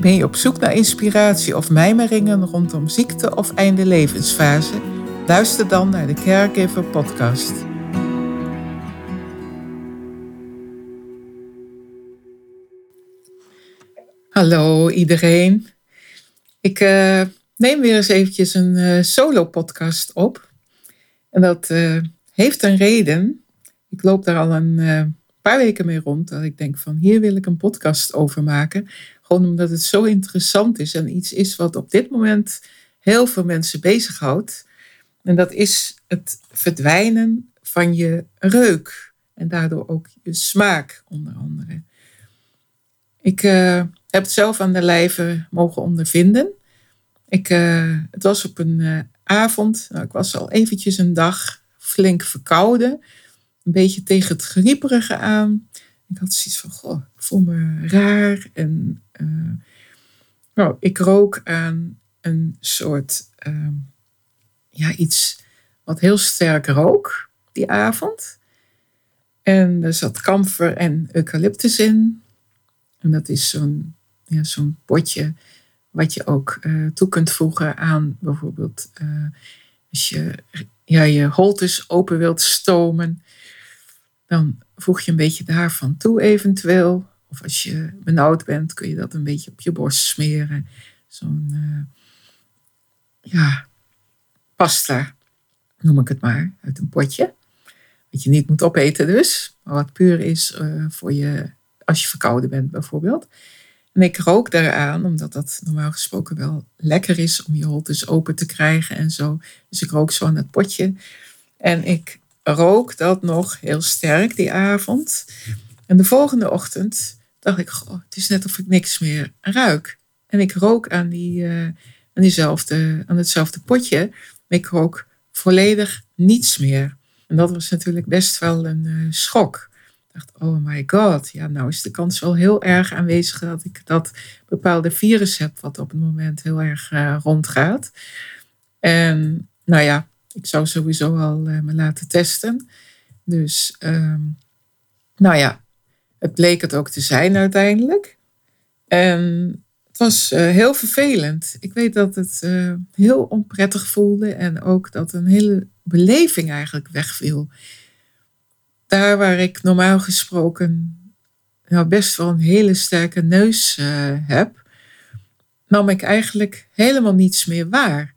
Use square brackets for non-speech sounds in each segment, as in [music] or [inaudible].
Ben je op zoek naar inspiratie of mijmeringen rondom ziekte of einde levensfase? Luister dan naar de Caregiver Podcast. Hallo iedereen. Ik uh, neem weer eens eventjes een uh, solo-podcast op. En dat uh, heeft een reden. Ik loop daar al een paar weken mee rond. Dat ik denk van hier wil ik een podcast over maken. Gewoon omdat het zo interessant is en iets is wat op dit moment heel veel mensen bezighoudt. En dat is het verdwijnen van je reuk en daardoor ook je smaak onder andere. Ik uh, heb het zelf aan de lijve mogen ondervinden. Ik, uh, het was op een uh, avond, nou, ik was al eventjes een dag flink verkouden, een beetje tegen het grieperige aan. Ik had zoiets van, goh, ik voel me raar. En nou, ik rook aan een soort, uh, ja, iets wat heel sterk rook die avond. En er zat kamfer en eucalyptus in. En dat is zo'n ja, zo'n potje wat je ook uh, toe kunt voegen aan bijvoorbeeld als je ja, je holtes open wilt stomen dan voeg je een beetje daarvan toe eventueel. Of als je benauwd bent, kun je dat een beetje op je borst smeren. Zo'n uh, ja, pasta, noem ik het maar, uit een potje. Wat je niet moet opeten dus, maar wat puur is uh, voor je, als je verkouden bent bijvoorbeeld. En ik rook daaraan, omdat dat normaal gesproken wel lekker is om je holtes open te krijgen en zo. Dus ik rook zo aan het potje. En ik rook dat nog heel sterk die avond. En de volgende ochtend dacht ik, goh, het is net of ik niks meer ruik. En ik rook aan, die, uh, aan, diezelfde, aan hetzelfde potje. Maar ik rook volledig niets meer. En dat was natuurlijk best wel een uh, schok. Ik dacht, oh my god, ja, nou is de kans wel heel erg aanwezig dat ik dat bepaalde virus heb, wat op het moment heel erg uh, rondgaat. En nou ja, ik zou sowieso al uh, me laten testen. Dus, uh, nou ja, het bleek het ook te zijn uiteindelijk. En het was uh, heel vervelend. Ik weet dat het uh, heel onprettig voelde en ook dat een hele beleving eigenlijk wegviel. Daar waar ik normaal gesproken nou best wel een hele sterke neus heb, nam ik eigenlijk helemaal niets meer waar.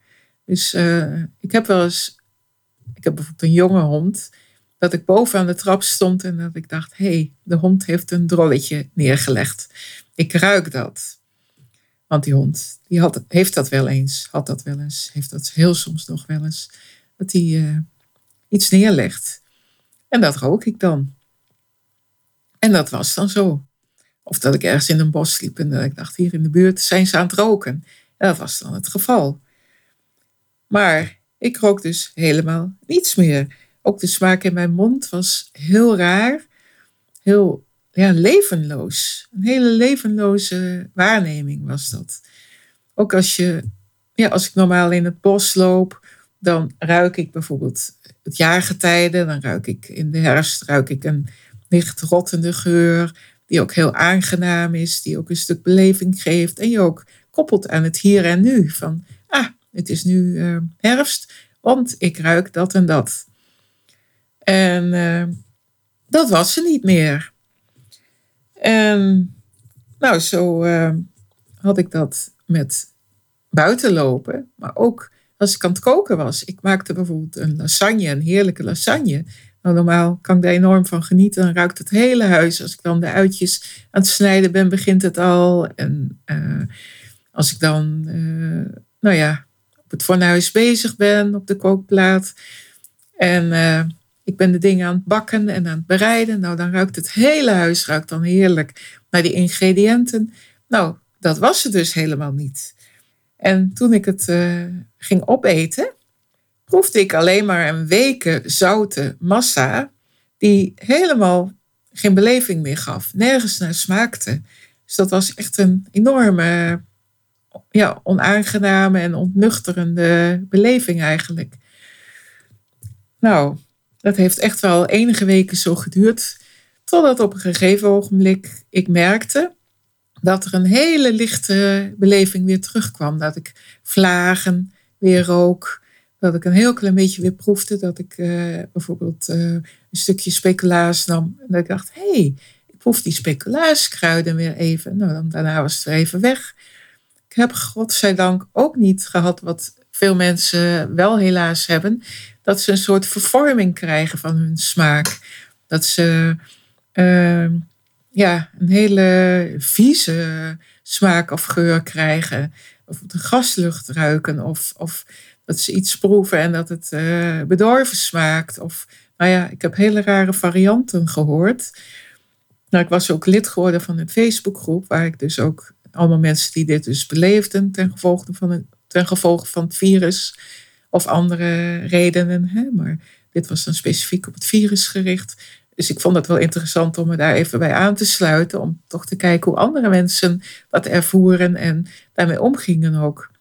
Dus ik heb wel eens, ik heb bijvoorbeeld een jonge hond, dat ik boven aan de trap stond en dat ik dacht, hé, hey, de hond heeft een drolletje neergelegd. Ik ruik dat. Want die hond, die had, heeft dat wel eens, had dat wel eens, heeft dat heel soms nog wel eens, dat hij uh, iets neerlegt. En dat rook ik dan. En dat was dan zo. Of dat ik ergens in een bos liep en dat ik dacht, hier in de buurt zijn ze aan het roken. En dat was dan het geval. Maar ik rook dus helemaal niets meer. Ook de smaak in mijn mond was heel raar, heel ja, levenloos. Een hele levenloze waarneming was dat. Ook als, je, ja, als ik normaal in het bos loop, dan ruik ik bijvoorbeeld het jaargetijde. Dan ruik ik in de herfst ruik ik een licht rottende geur, die ook heel aangenaam is, die ook een stuk beleving geeft en je ook koppelt aan het hier en nu. Van, het is nu uh, herfst, want ik ruik dat en dat. En uh, dat was ze niet meer. En nou, zo uh, had ik dat met buitenlopen, maar ook als ik aan het koken was. Ik maakte bijvoorbeeld een lasagne, een heerlijke lasagne. Nou, normaal kan ik daar enorm van genieten. Dan ruikt het hele huis. Als ik dan de uitjes aan het snijden ben, begint het al. En als ik dan, nou ja, op het fornuis bezig ben, op de kookplaat. En uh, ik ben de dingen aan het bakken en aan het bereiden. Nou, dan ruikt het hele huis ruikt dan heerlijk naar die ingrediënten. Nou, dat was het dus helemaal niet. En toen ik het uh, ging opeten, proefde ik alleen maar een weken zoute massa die helemaal geen beleving meer gaf, nergens naar smaakte. Dus dat was echt een enorme, ja, onaangename en ontnuchterende beleving eigenlijk. Nou, dat heeft echt wel enige weken zo geduurd, totdat op een gegeven ogenblik ik merkte dat er een hele lichte beleving weer terugkwam. Dat ik vlagen weer rook, dat ik een heel klein beetje weer proefde. Dat ik uh, bijvoorbeeld uh, een stukje speculaas nam. En dat ik dacht, hé, hey, ik proef die speculaaskruiden weer even. Nou, dan, daarna was het even weg. Heb godzijdank ook niet gehad wat veel mensen wel helaas hebben. Dat ze een soort vervorming krijgen van hun smaak. Dat ze uh, ja, een hele vieze smaak of geur krijgen. Of de gaslucht ruiken. Of, of dat ze iets proeven en dat het uh, bedorven smaakt. Of nou ja, ik heb hele rare varianten gehoord. Nou, ik was ook lid geworden van een Facebookgroep, waar ik dus ook allemaal mensen die dit dus beleefden ten gevolge van, het, ten gevolge van het virus of andere redenen. Hè? Maar dit was dan specifiek op het virus gericht. Dus ik vond het wel interessant om me daar even bij aan te sluiten, om toch te kijken hoe andere mensen dat ervoeren en daarmee omgingen ook.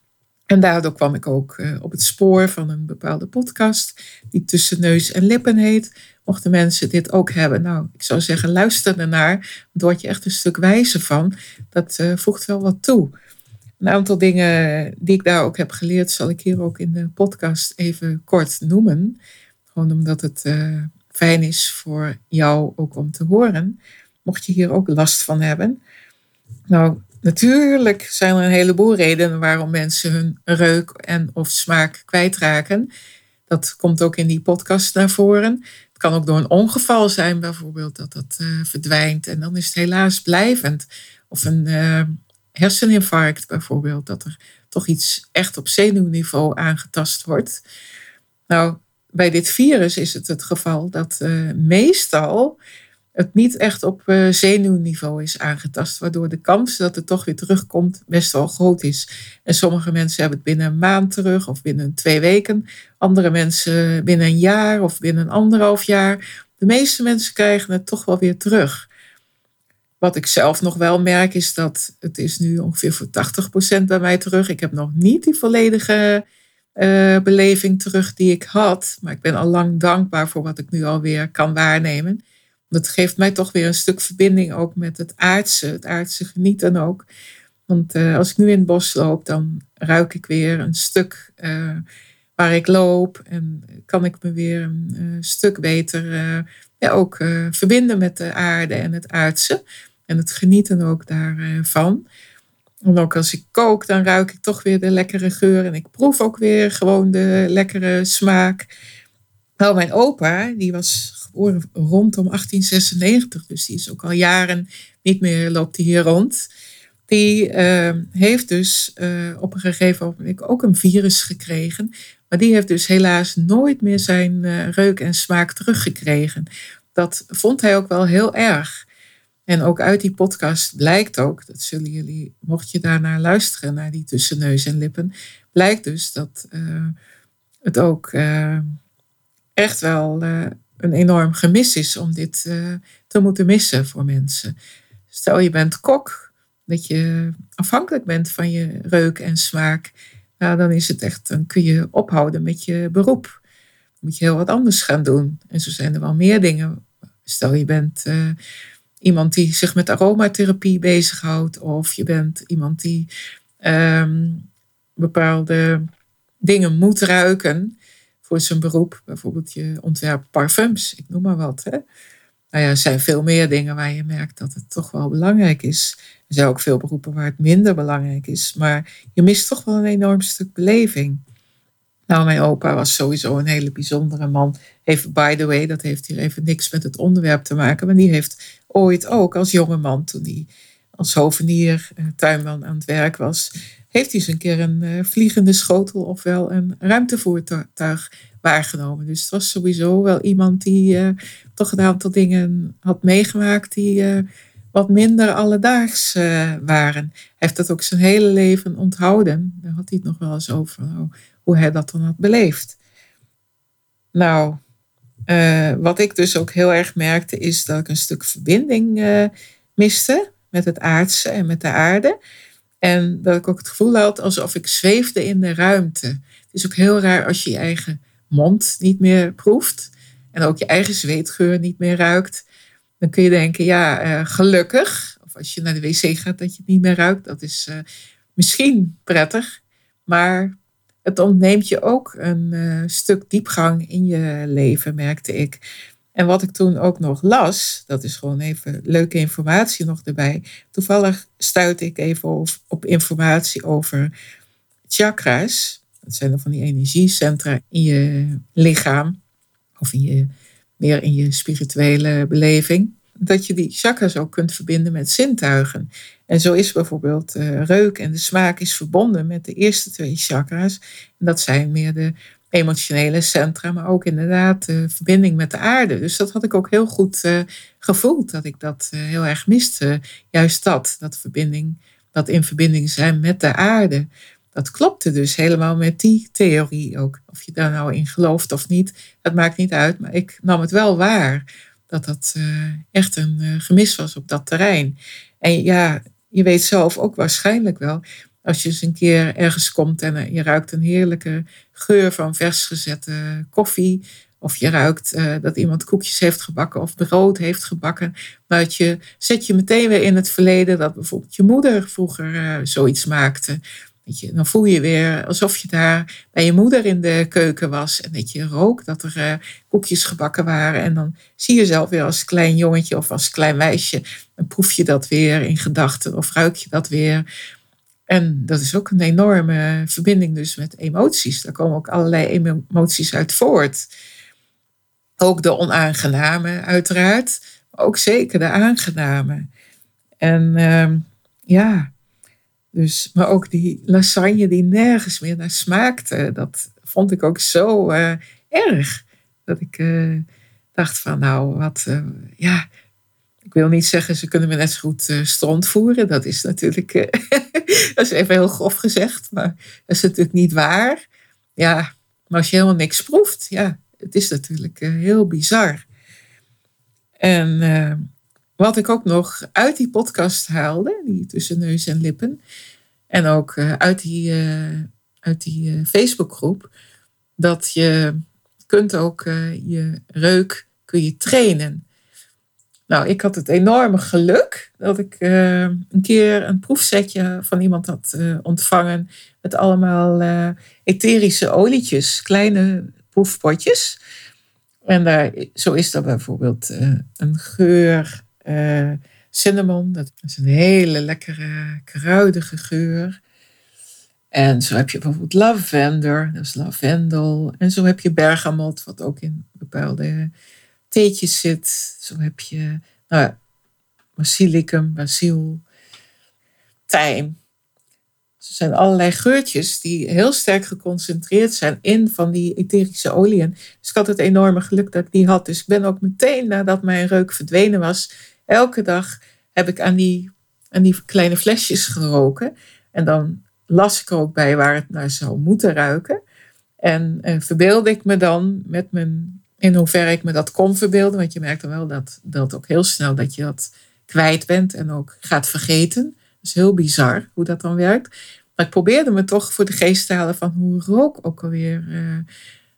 En daardoor kwam ik ook uh, op het spoor van een bepaalde podcast, die Tussen Neus en Lippen heet. Mochten mensen dit ook hebben, nou, ik zou zeggen, luister ernaar. Daar word je echt een stuk wijzer van. Dat uh, voegt wel wat toe. Een aantal dingen die ik daar ook heb geleerd, zal ik hier ook in de podcast even kort noemen. Gewoon omdat het uh, fijn is voor jou ook om te horen. Mocht je hier ook last van hebben. Nou, Natuurlijk zijn er een heleboel redenen waarom mensen hun reuk en of smaak kwijtraken. Dat komt ook in die podcast naar voren. Kan ook door een ongeval zijn, bijvoorbeeld, dat dat uh, verdwijnt. En dan is het helaas blijvend. Of een uh, herseninfarct, bijvoorbeeld, dat er toch iets echt op zenuwniveau aangetast wordt. Nou, bij dit virus is het het geval dat uh, meestal het niet echt op uh, zenuwniveau is aangetast, waardoor de kans dat het toch weer terugkomt best wel groot is. En sommige mensen hebben het binnen een maand terug of binnen twee weken, andere mensen binnen een jaar of binnen anderhalf jaar. De meeste mensen krijgen het toch wel weer terug. Wat ik zelf nog wel merk is dat het is nu ongeveer voor 80% bij mij terug. Ik heb nog niet die volledige uh, beleving terug die ik had, maar ik ben al lang dankbaar voor wat ik nu alweer kan waarnemen dat geeft mij toch weer een stuk verbinding ook met het aardse, het aardse genieten ook. Want uh, als ik nu in het bos loop, dan ruik ik weer een stuk uh, waar ik loop en kan ik me weer een uh, stuk beter ja, ook verbinden met de aarde en het aardse. En het genieten ook daarvan. En ook als ik kook, dan ruik ik toch weer de lekkere geur en ik proef ook weer gewoon de lekkere smaak. Nou, mijn opa, die was rondom 1896, dus die is ook al jaren niet meer, loopt hij hier rond. Die uh, heeft dus uh, op een gegeven moment ook een virus gekregen. Maar die heeft dus helaas nooit meer zijn uh, reuk en smaak teruggekregen. Dat vond hij ook wel heel erg. En ook uit die podcast blijkt ook, dat zullen jullie, mocht je daarnaar luisteren, naar die tussen neus en lippen, blijkt dus dat het ook echt wel een enorm gemis is om dit uh, te moeten missen voor mensen. Stel je bent kok, dat je afhankelijk bent van je reuk en smaak. Nou, dan is het echt, dan kun je ophouden met je beroep. Dan moet je heel wat anders gaan doen. En zo zijn er wel meer dingen. Stel je bent uh, iemand die zich met aromatherapie bezighoudt, of je bent iemand die um, bepaalde dingen moet ruiken voor zijn beroep. Bijvoorbeeld je ontwerp parfums, ik noem maar wat. Hè. Nou ja, er zijn veel meer dingen waar je merkt dat het toch wel belangrijk is. Er zijn ook veel beroepen waar het minder belangrijk is. Maar je mist toch wel een enorm stuk beleving. Nou, mijn opa was sowieso een hele bijzondere man. Even by the way, dat heeft hier even niks met het onderwerp te maken. Maar die heeft ooit ook als jonge man, toen hij als hovenier, eh, tuinman aan het werk was, heeft hij eens een keer een uh, vliegende schotel ofwel een ruimtevoertuig waargenomen. Dus het was sowieso wel iemand die uh, toch een aantal dingen had meegemaakt die uh, wat minder alledaags waren. Hij heeft dat ook zijn hele leven onthouden. Daar had hij het nog wel eens over, nou, hoe hij dat dan had beleefd. Nou, wat ik dus ook heel erg merkte, is dat ik een stuk verbinding miste met het aardse en met de aarde. En dat ik ook het gevoel had alsof ik zweefde in de ruimte. Het is ook heel raar als je je eigen mond niet meer proeft en ook je eigen zweetgeur niet meer ruikt. Dan kun je denken, ja, uh, gelukkig. Of als je naar de wc gaat, dat je het niet meer ruikt. Dat is uh, misschien prettig. Maar het ontneemt je ook een uh, stuk diepgang in je leven, merkte ik. En wat ik toen ook nog las, dat is gewoon even leuke informatie nog erbij. Toevallig stuitte ik even op, informatie over chakra's. Dat zijn dan van die energiecentra in je lichaam. Of in je, meer in je spirituele beleving. Dat je die chakras ook kunt verbinden met zintuigen. En zo is bijvoorbeeld uh, reuk en de smaak is verbonden met de eerste twee chakras. En dat zijn meer de emotionele centra, maar ook inderdaad de verbinding met de aarde. Dus dat had ik ook heel goed uh, gevoeld, dat ik dat uh, heel erg miste. Juist dat, dat verbinding, dat in verbinding zijn met de aarde. Dat klopte dus helemaal met die theorie ook. Of je daar nou in gelooft of niet, dat maakt niet uit. Maar ik nam het wel waar dat dat echt een gemis was op dat terrein. En ja, je weet zelf ook waarschijnlijk wel als je eens een keer ergens komt en je ruikt een heerlijke geur van vers gezette koffie. Of je ruikt uh, dat iemand koekjes heeft gebakken of brood heeft gebakken. Maar je zet je meteen weer in het verleden dat bijvoorbeeld je moeder vroeger uh, zoiets maakte. Dan voel je weer alsof je daar bij je moeder in de keuken was. En dat je rook dat er uh, koekjes gebakken waren. En dan zie je jezelf weer als klein jongetje of als klein meisje. Dan proef je dat weer in gedachten of ruik je dat weer. En dat is ook een enorme verbinding dus met emoties. Daar komen ook allerlei emoties uit voort. Ook de onaangename uiteraard, maar ook zeker de aangename. En uh, ja, dus, maar ook die lasagne die nergens meer naar smaakte, dat vond ik ook zo uh, erg. Dat ik uh, dacht van nou, wat, uh, ja, ik wil niet zeggen, ze kunnen me net zo goed stront voeren. Dat is natuurlijk, [laughs] dat is even heel grof gezegd, maar dat is natuurlijk niet waar. Ja, maar als je helemaal niks proeft, ja, het is natuurlijk heel bizar. En wat ik ook nog uit die podcast haalde, die tussen neus en lippen, en ook uit die, uit die Facebookgroep, dat je kunt ook je reuk kun je trainen. Nou, ik had het enorme geluk dat ik een keer een proefsetje van iemand had ontvangen met allemaal etherische olietjes, kleine proefpotjes. En daar, zo is er bijvoorbeeld een geur cinnamon, dat is een hele lekkere kruidige geur. En zo heb je bijvoorbeeld lavender, dat is lavendel. En zo heb je bergamot, wat ook in bepaalde theetjes zit. Zo heb je nou, basilicum, basiel, tijm. Er zijn allerlei geurtjes die heel sterk geconcentreerd zijn in van die etherische oliën. Dus ik had het enorme geluk dat ik die had. Dus ik ben ook meteen nadat mijn reuk verdwenen was, elke dag heb ik aan die, aan die kleine flesjes geroken. En dan las ik er ook bij waar het naar zou moeten ruiken. En, en verbeelde ik me dan met mijn in hoeverre ik me dat kon verbeelden. Want je merkt dan wel dat, dat ook heel snel dat je dat kwijt bent en ook gaat vergeten. Dat is heel bizar hoe dat dan werkt. Maar ik probeerde me toch voor de geest te halen van hoe rook ook alweer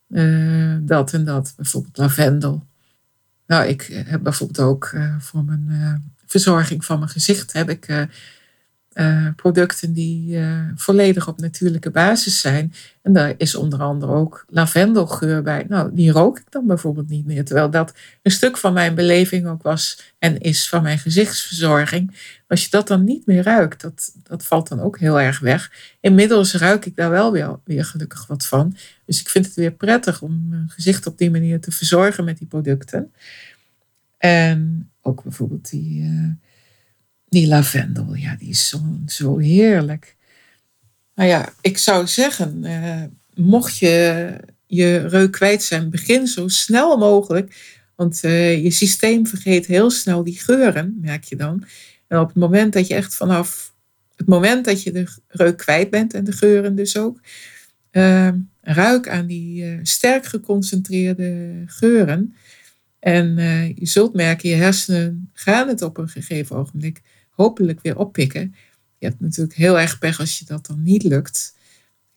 uh, dat en dat. Bijvoorbeeld lavendel. Nou, ik heb bijvoorbeeld ook uh, voor mijn verzorging van mijn gezicht heb ik uh, producten die uh, volledig op natuurlijke basis zijn. En daar is onder andere ook lavendelgeur bij. Nou, die rook ik dan bijvoorbeeld niet meer. Terwijl dat een stuk van mijn beleving ook was en is van mijn gezichtsverzorging. Als je dat dan niet meer ruikt, dat, dat valt dan ook heel erg weg. Inmiddels ruik ik daar wel weer, weer gelukkig wat van. Dus ik vind het weer prettig om mijn gezicht op die manier te verzorgen met die producten. En ook bijvoorbeeld die... Uh, die lavendel, ja, die is zo, heerlijk. Nou ja, ik zou zeggen, eh, mocht je je reuk kwijt zijn, begin zo snel mogelijk. Want uh, je systeem vergeet heel snel die geuren, merk je dan. En op het moment dat je echt vanaf het moment dat je de reuk kwijt bent en de geuren dus ook, uh, ruik aan die sterk geconcentreerde geuren. En je zult merken, je hersenen gaan het op een gegeven ogenblik hopelijk weer oppikken. Je hebt natuurlijk heel erg pech als je dat dan niet lukt.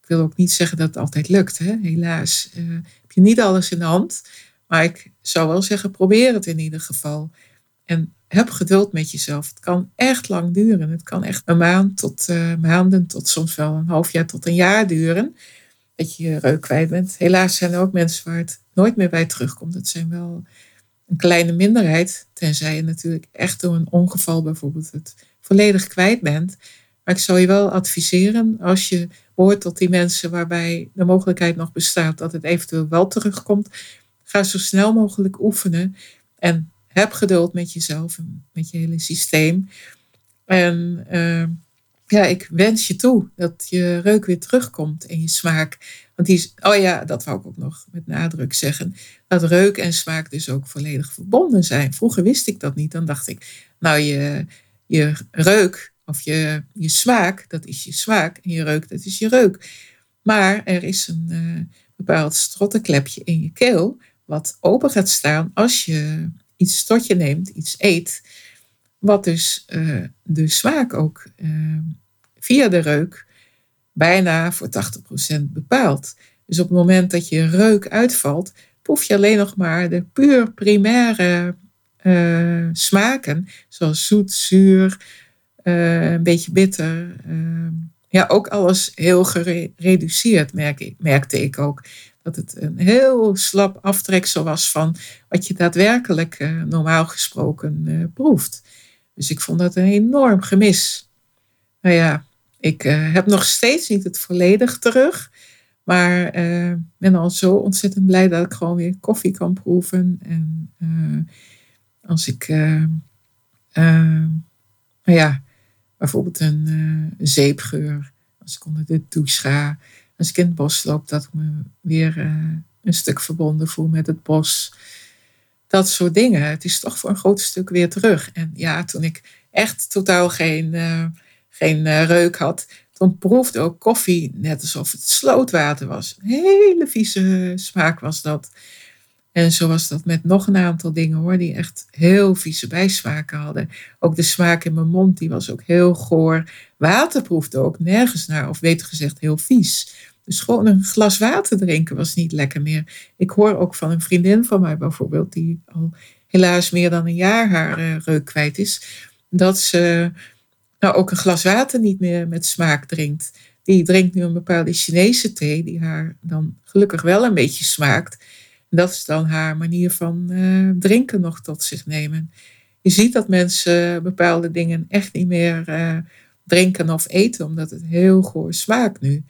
Ik wil ook niet zeggen dat het altijd lukt. Hè? Helaas uh, heb je niet alles in de hand. Maar ik zou wel zeggen, probeer het in ieder geval. En heb geduld met jezelf. Het kan echt lang duren. Het kan echt een maand tot uh, maanden, tot soms wel een half jaar tot een jaar duren. Dat je je reuk kwijt bent. Helaas zijn er ook mensen waar het nooit meer bij terugkomt. Dat zijn wel een kleine minderheid. Tenzij je natuurlijk echt door een ongeval bijvoorbeeld het volledig kwijt bent. Maar ik zou je wel adviseren, als je hoort tot die mensen waarbij de mogelijkheid nog bestaat dat het eventueel wel terugkomt, ga zo snel mogelijk oefenen en heb geduld met jezelf en met je hele systeem. En uh, ja, ik wens je toe dat je reuk weer terugkomt en je smaak. Want die is, oh ja, dat wou ik ook nog met nadruk zeggen. Dat reuk en smaak dus ook volledig verbonden zijn. Vroeger wist ik dat niet. Dan dacht ik, nou, je, je reuk of je, je smaak, dat is je smaak. En je reuk, dat is je reuk. Maar er is een uh, bepaald strottenklepje in je keel, wat open gaat staan als je iets tot je neemt, iets eet. Wat dus uh, de smaak ook uh, via de reuk bijna voor 80% bepaalt. Dus op het moment dat je reuk uitvalt, proef je alleen nog maar de puur primaire uh, smaken, zoals zoet, zuur, uh, een beetje bitter. Uh, ja, ook alles heel gereduceerd, merkte ik ook. Dat het een heel slap aftreksel was van wat je daadwerkelijk normaal gesproken proeft. Dus ik vond dat een enorm gemis. Nou ja, ik heb nog steeds niet het volledig terug. Maar ben al zo ontzettend blij dat ik gewoon weer koffie kan proeven. En als ik, uh, uh, nou ja, bijvoorbeeld een uh, zeepgeur, als ik onder de douche ga, als ik in het bos loop, dat ik me weer een stuk verbonden voel met het bos. Dat soort dingen. Het is toch voor een groot stuk weer terug. En ja, toen ik echt totaal geen, geen reuk had, toen proefde ook koffie net alsof het slootwater was. Een hele vieze smaak was dat. En zo was dat met nog een aantal dingen hoor, die echt heel vieze bijsmaken hadden. Ook de smaak in mijn mond, die was ook heel goor. Water proefde ook nergens naar, of beter gezegd heel vies. Dus gewoon een glas water drinken was niet lekker meer. Ik hoor ook van een vriendin van mij bijvoorbeeld, die al helaas meer dan een jaar haar uh, reuk kwijt is, dat ze nou ook een glas water niet meer met smaak drinkt. Die drinkt nu een bepaalde Chinese thee, die haar dan gelukkig wel een beetje smaakt dat is dan haar manier van uh, drinken nog tot zich nemen. Je ziet dat mensen bepaalde dingen echt niet meer uh, drinken of eten, omdat het heel goor smaakt nu.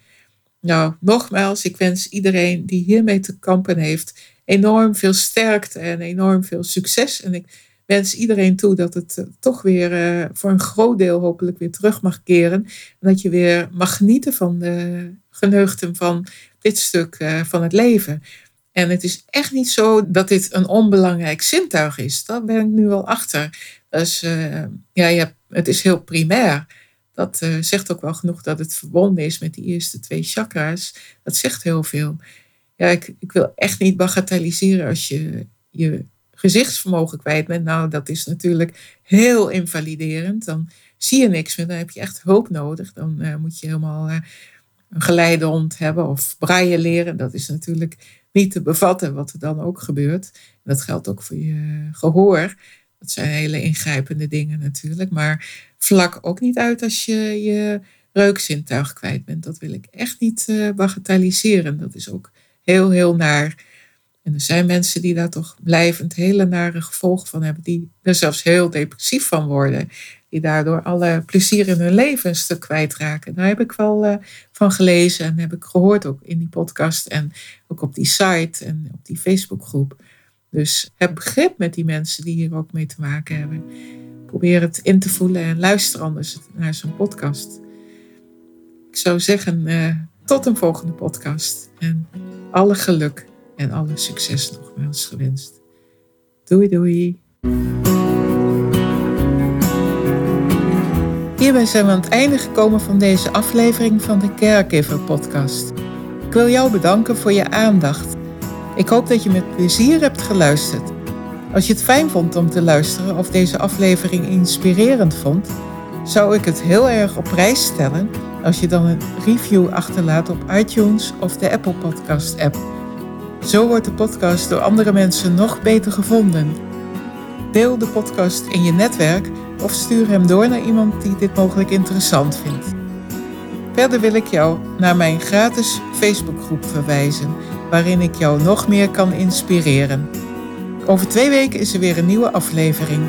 Nou, nogmaals, ik wens iedereen die hiermee te kampen heeft enorm veel sterkte en enorm veel succes. En ik wens iedereen toe dat het uh, toch weer voor een groot deel hopelijk weer terug mag keren. En dat je weer mag genieten van de geneugten van dit stuk van het leven. En het is echt niet zo dat dit een onbelangrijk zintuig is. Daar ben ik nu wel achter. Dus ja, je hebt, het is heel primair. Dat zegt ook wel genoeg dat het verbonden is met die eerste twee chakra's. Dat zegt heel veel. Ja, ik, ik wil echt niet bagatelliseren als je je gezichtsvermogen kwijt bent. Nou, dat is natuurlijk heel invaliderend. Dan zie je niks meer. Dan heb je echt hulp nodig. Dan uh, moet je helemaal een geleidehond hebben of braaien leren. Dat is natuurlijk niet te bevatten wat er dan ook gebeurt. Dat geldt ook voor je gehoor. Dat zijn hele ingrijpende dingen natuurlijk. Maar vlak ook niet uit als je je reukzintuig kwijt bent. Dat wil ik echt niet bagatelliseren. Dat is ook heel, heel naar. En er zijn mensen die daar toch blijvend hele nare gevolgen van hebben. Die er zelfs heel depressief van worden die daardoor alle plezier in hun leven een stuk kwijtraken. Daar heb ik wel uh, van gelezen en heb ik gehoord ook in die podcast en ook op die site en op die Facebookgroep. Dus heb begrip met die mensen die hier ook mee te maken hebben. Probeer het in te voelen en luister anders naar zo'n podcast. Ik zou zeggen, uh, tot een volgende podcast. En alle geluk en alle succes nogmaals gewenst. Doei doei. Hierbij zijn we aan het einde gekomen van deze aflevering van de Caregiver podcast. Ik wil jou bedanken voor je aandacht. Ik hoop dat je met plezier hebt geluisterd. Als je het fijn vond om te luisteren of deze aflevering inspirerend vond, zou ik het heel erg op prijs stellen als je dan een review achterlaat op iTunes of de Apple Podcast app. Zo wordt de podcast door andere mensen nog beter gevonden. Deel de podcast in je netwerk of stuur hem door naar iemand die dit mogelijk interessant vindt. Verder wil ik jou naar mijn gratis Facebookgroep verwijzen, waarin ik jou nog meer kan inspireren. Over twee weken is er weer een nieuwe aflevering.